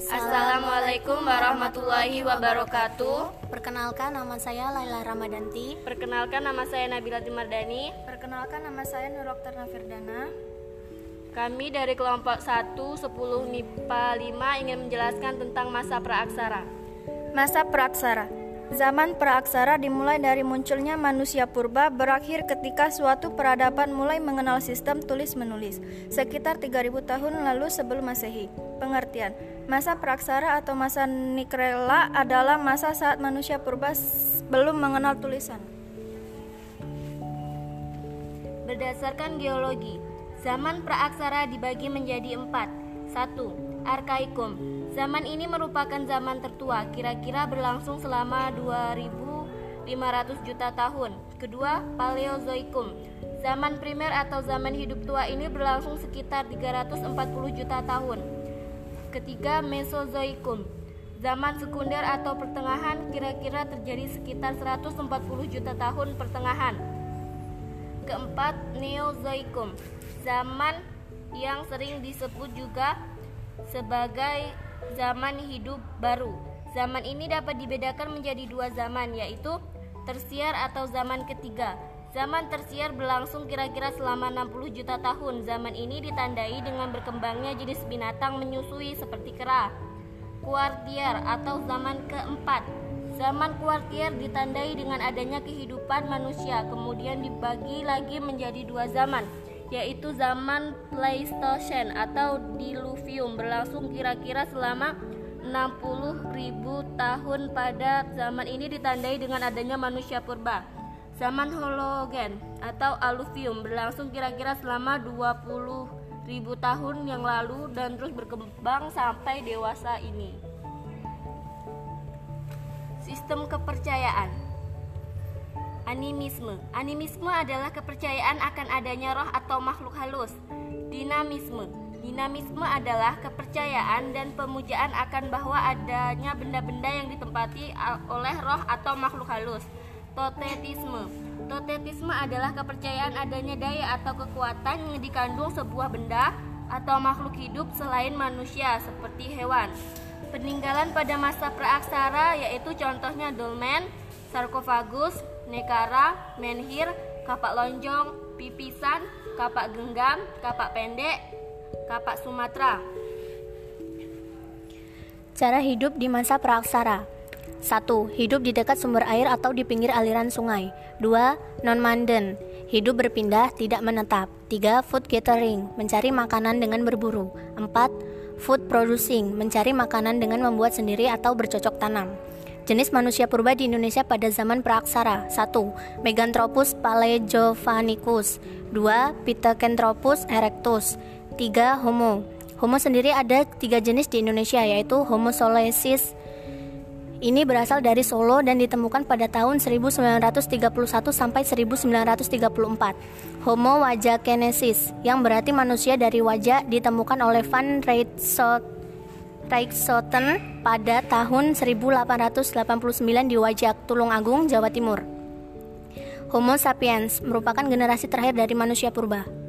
Assalamualaikum warahmatullahi wabarakatuh. Perkenalkan nama saya Laila Ramadanti. Perkenalkan nama saya Nabila Timardani. Perkenalkan nama saya Nur Oktarna Firdana. Kami dari kelompok 1 10 MIPA 5 ingin menjelaskan tentang masa praaksara. Masa praaksara Zaman praaksara dimulai dari munculnya manusia purba berakhir ketika suatu peradaban mulai mengenal sistem tulis-menulis sekitar 3000 tahun lalu sebelum Masehi. Pengertian Masa praaksara atau masa Nikrela adalah masa saat manusia purba belum mengenal tulisan. Berdasarkan geologi, zaman praaksara dibagi menjadi empat. Satu, Arkaikum Zaman ini merupakan zaman tertua, kira-kira berlangsung selama 2500 juta tahun. Kedua, Paleozoikum. Zaman primer atau zaman hidup tua ini berlangsung sekitar 340 juta tahun. Ketiga, Mesozoikum. Zaman sekunder atau pertengahan kira-kira terjadi sekitar 140 juta tahun pertengahan. Keempat, Neozoikum. Zaman yang sering disebut juga sebagai zaman hidup baru. Zaman ini dapat dibedakan menjadi dua zaman, yaitu tersier atau zaman ketiga. Zaman tersier berlangsung kira-kira selama 60 juta tahun. Zaman ini ditandai dengan berkembangnya jenis binatang menyusui seperti kera. Kuartier atau zaman keempat. Zaman kuartier ditandai dengan adanya kehidupan manusia, kemudian dibagi lagi menjadi dua zaman, yaitu zaman Pleistocene atau Diluvium berlangsung kira-kira selama 60.000 tahun pada zaman ini ditandai dengan adanya manusia purba. Zaman Hologen atau Aluvium berlangsung kira-kira selama 20.000 tahun yang lalu dan terus berkembang sampai dewasa ini. Sistem kepercayaan Animisme. Animisme adalah kepercayaan akan adanya roh atau makhluk halus. Dinamisme. Dinamisme adalah kepercayaan dan pemujaan akan bahwa adanya benda-benda yang ditempati oleh roh atau makhluk halus. Totetisme. Totetisme adalah kepercayaan adanya daya atau kekuatan yang dikandung sebuah benda atau makhluk hidup selain manusia seperti hewan. Peninggalan pada masa praaksara yaitu contohnya dolmen, sarkofagus, nekara, menhir, kapak lonjong, pipisan, kapak genggam, kapak pendek, kapak Sumatera. Cara hidup di masa praaksara 1. Hidup di dekat sumber air atau di pinggir aliran sungai 2. Non-manden Hidup berpindah, tidak menetap 3. Food gathering Mencari makanan dengan berburu 4. Food producing Mencari makanan dengan membuat sendiri atau bercocok tanam Jenis manusia purba di Indonesia pada zaman praaksara 1. Meganthropus paleojavanicus 2. Pithecanthropus erectus 3. Homo Homo sendiri ada tiga jenis di Indonesia yaitu Homo solensis ini berasal dari Solo dan ditemukan pada tahun 1931 sampai 1934. Homo wajakensis yang berarti manusia dari wajah ditemukan oleh Van Reitsout Rijkshoten pada tahun 1889 di Wajak, Tulungagung, Jawa Timur. Homo sapiens merupakan generasi terakhir dari manusia purba.